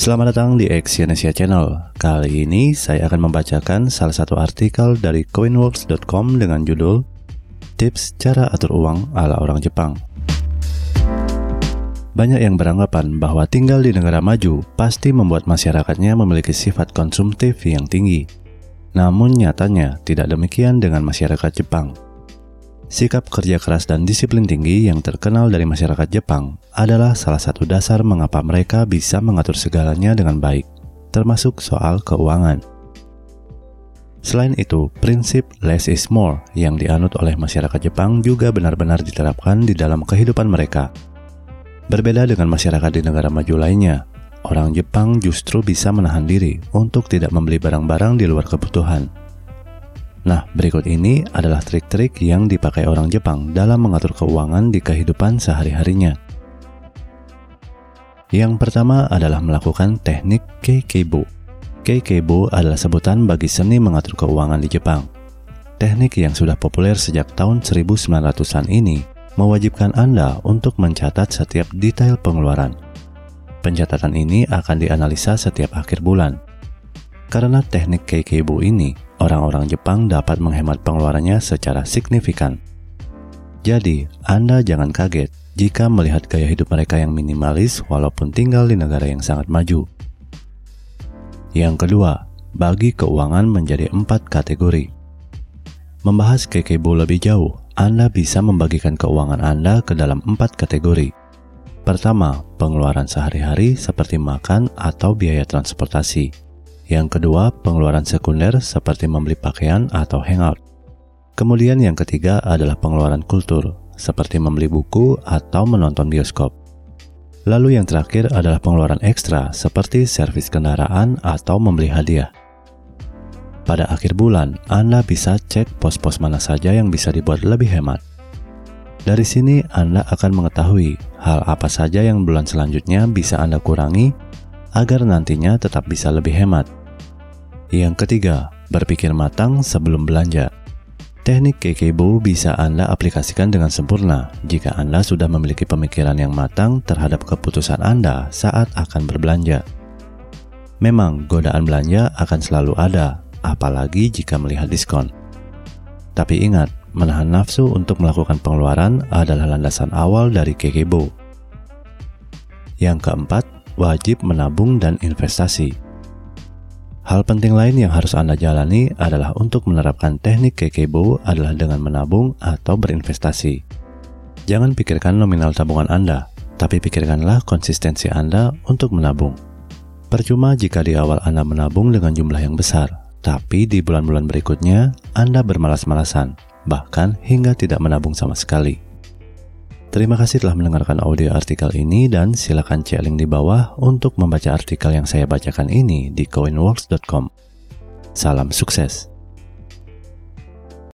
Selamat datang di Exyonesia Channel. Kali ini saya akan membacakan salah satu artikel dari coinworks.com dengan judul Tips Cara Atur Uang ala Orang Jepang. Banyak yang beranggapan bahwa tinggal di negara maju pasti membuat masyarakatnya memiliki sifat konsumtif yang tinggi. Namun nyatanya tidak demikian dengan masyarakat Jepang. Sikap kerja keras dan disiplin tinggi yang terkenal dari masyarakat Jepang adalah salah satu dasar mengapa mereka bisa mengatur segalanya dengan baik, termasuk soal keuangan. Selain itu, prinsip less is more yang dianut oleh masyarakat Jepang juga benar-benar diterapkan di dalam kehidupan mereka. Berbeda dengan masyarakat di negara maju lainnya, orang Jepang justru bisa menahan diri untuk tidak membeli barang-barang di luar kebutuhan Nah, berikut ini adalah trik-trik yang dipakai orang Jepang dalam mengatur keuangan di kehidupan sehari-harinya. Yang pertama adalah melakukan teknik Keikeibo. Keikeibo adalah sebutan bagi seni mengatur keuangan di Jepang. Teknik yang sudah populer sejak tahun 1900-an ini mewajibkan Anda untuk mencatat setiap detail pengeluaran. Pencatatan ini akan dianalisa setiap akhir bulan. Karena teknik Keikeibo ini orang-orang Jepang dapat menghemat pengeluarannya secara signifikan. Jadi, Anda jangan kaget jika melihat gaya hidup mereka yang minimalis walaupun tinggal di negara yang sangat maju. Yang kedua, bagi keuangan menjadi empat kategori. Membahas kekebo lebih jauh, Anda bisa membagikan keuangan Anda ke dalam empat kategori. Pertama, pengeluaran sehari-hari seperti makan atau biaya transportasi. Yang kedua, pengeluaran sekunder seperti membeli pakaian atau hangout. Kemudian yang ketiga adalah pengeluaran kultur, seperti membeli buku atau menonton bioskop. Lalu yang terakhir adalah pengeluaran ekstra seperti servis kendaraan atau membeli hadiah. Pada akhir bulan, Anda bisa cek pos-pos mana saja yang bisa dibuat lebih hemat. Dari sini Anda akan mengetahui hal apa saja yang bulan selanjutnya bisa Anda kurangi agar nantinya tetap bisa lebih hemat. Yang ketiga, berpikir matang sebelum belanja. Teknik Kekebo bisa Anda aplikasikan dengan sempurna jika Anda sudah memiliki pemikiran yang matang terhadap keputusan Anda saat akan berbelanja. Memang godaan belanja akan selalu ada, apalagi jika melihat diskon. Tapi ingat, menahan nafsu untuk melakukan pengeluaran adalah landasan awal dari Kekebo. Yang keempat, wajib menabung dan investasi. Hal penting lain yang harus Anda jalani adalah untuk menerapkan teknik kekebo adalah dengan menabung atau berinvestasi. Jangan pikirkan nominal tabungan Anda, tapi pikirkanlah konsistensi Anda untuk menabung. Percuma jika di awal Anda menabung dengan jumlah yang besar, tapi di bulan-bulan berikutnya Anda bermalas-malasan, bahkan hingga tidak menabung sama sekali. Terima kasih telah mendengarkan audio artikel ini dan silakan cek link di bawah untuk membaca artikel yang saya bacakan ini di coinworks.com. Salam sukses.